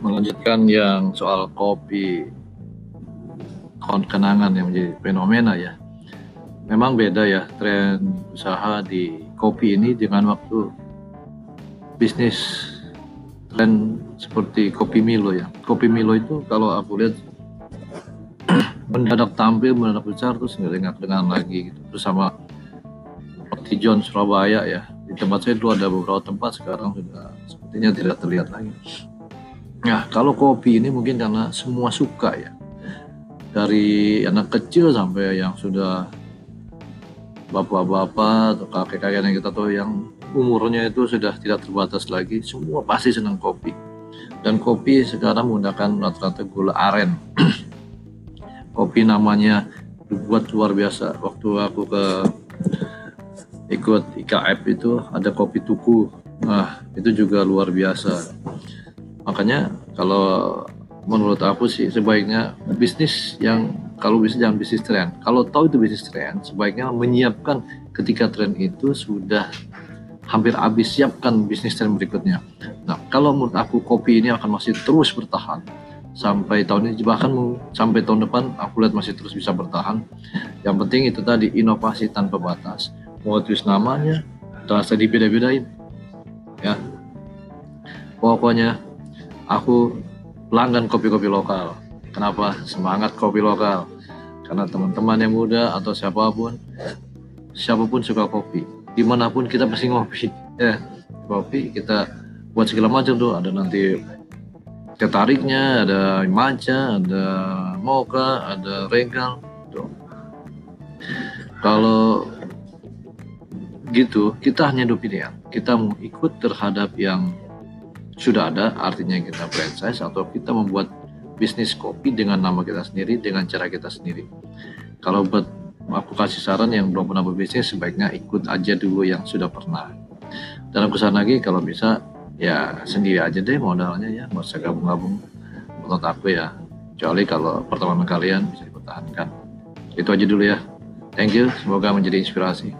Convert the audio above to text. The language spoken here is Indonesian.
melanjutkan yang soal kopi kenangan yang menjadi fenomena ya. Memang beda ya tren usaha di kopi ini dengan waktu bisnis tren seperti kopi Milo ya. Kopi Milo itu kalau aku lihat mendadak tampil, mendadak besar terus nggak dengan lagi gitu bersama seperti John Surabaya ya di tempat saya dulu ada beberapa tempat sekarang sudah sepertinya tidak terlihat lagi Nah, kalau kopi ini mungkin karena semua suka ya. Dari anak kecil sampai yang sudah bapak-bapak atau kakek-kakek yang kita tahu yang umurnya itu sudah tidak terbatas lagi, semua pasti senang kopi. Dan kopi sekarang menggunakan rata-rata gula aren. kopi namanya dibuat luar biasa. Waktu aku ke ikut IKF itu ada kopi tuku. Nah, itu juga luar biasa makanya kalau menurut aku sih sebaiknya bisnis yang kalau bisa jangan bisnis tren. Kalau tahu itu bisnis tren sebaiknya menyiapkan ketika tren itu sudah hampir habis siapkan bisnis tren berikutnya. Nah kalau menurut aku kopi ini akan masih terus bertahan sampai tahun ini bahkan sampai tahun depan aku lihat masih terus bisa bertahan. Yang penting itu tadi inovasi tanpa batas. Mau tulis namanya terasa dibeda-bedain ya. Pokoknya aku pelanggan kopi-kopi lokal. Kenapa? Semangat kopi lokal. Karena teman-teman yang muda atau siapa pun, siapa pun suka kopi. Di mana pun kita pasti ngopi. Ya, kopi kita buat segala macam tuh. Ada nanti ketariknya, ada matcha, ada mocha, ada regal. Tuh. Kalau gitu, kita hanya dua pilihan. Kita mau ikut terhadap yang sudah ada, artinya kita franchise atau kita membuat bisnis kopi dengan nama kita sendiri, dengan cara kita sendiri. Kalau buat aku kasih saran yang belum pernah berbisnis, sebaiknya ikut aja dulu yang sudah pernah. Dalam kesan lagi, kalau bisa ya sendiri aja deh modalnya ya, nggak usah gabung-gabung. Menurut aku ya, kecuali kalau pertemuan kalian bisa dipertahankan. Itu aja dulu ya. Thank you, semoga menjadi inspirasi.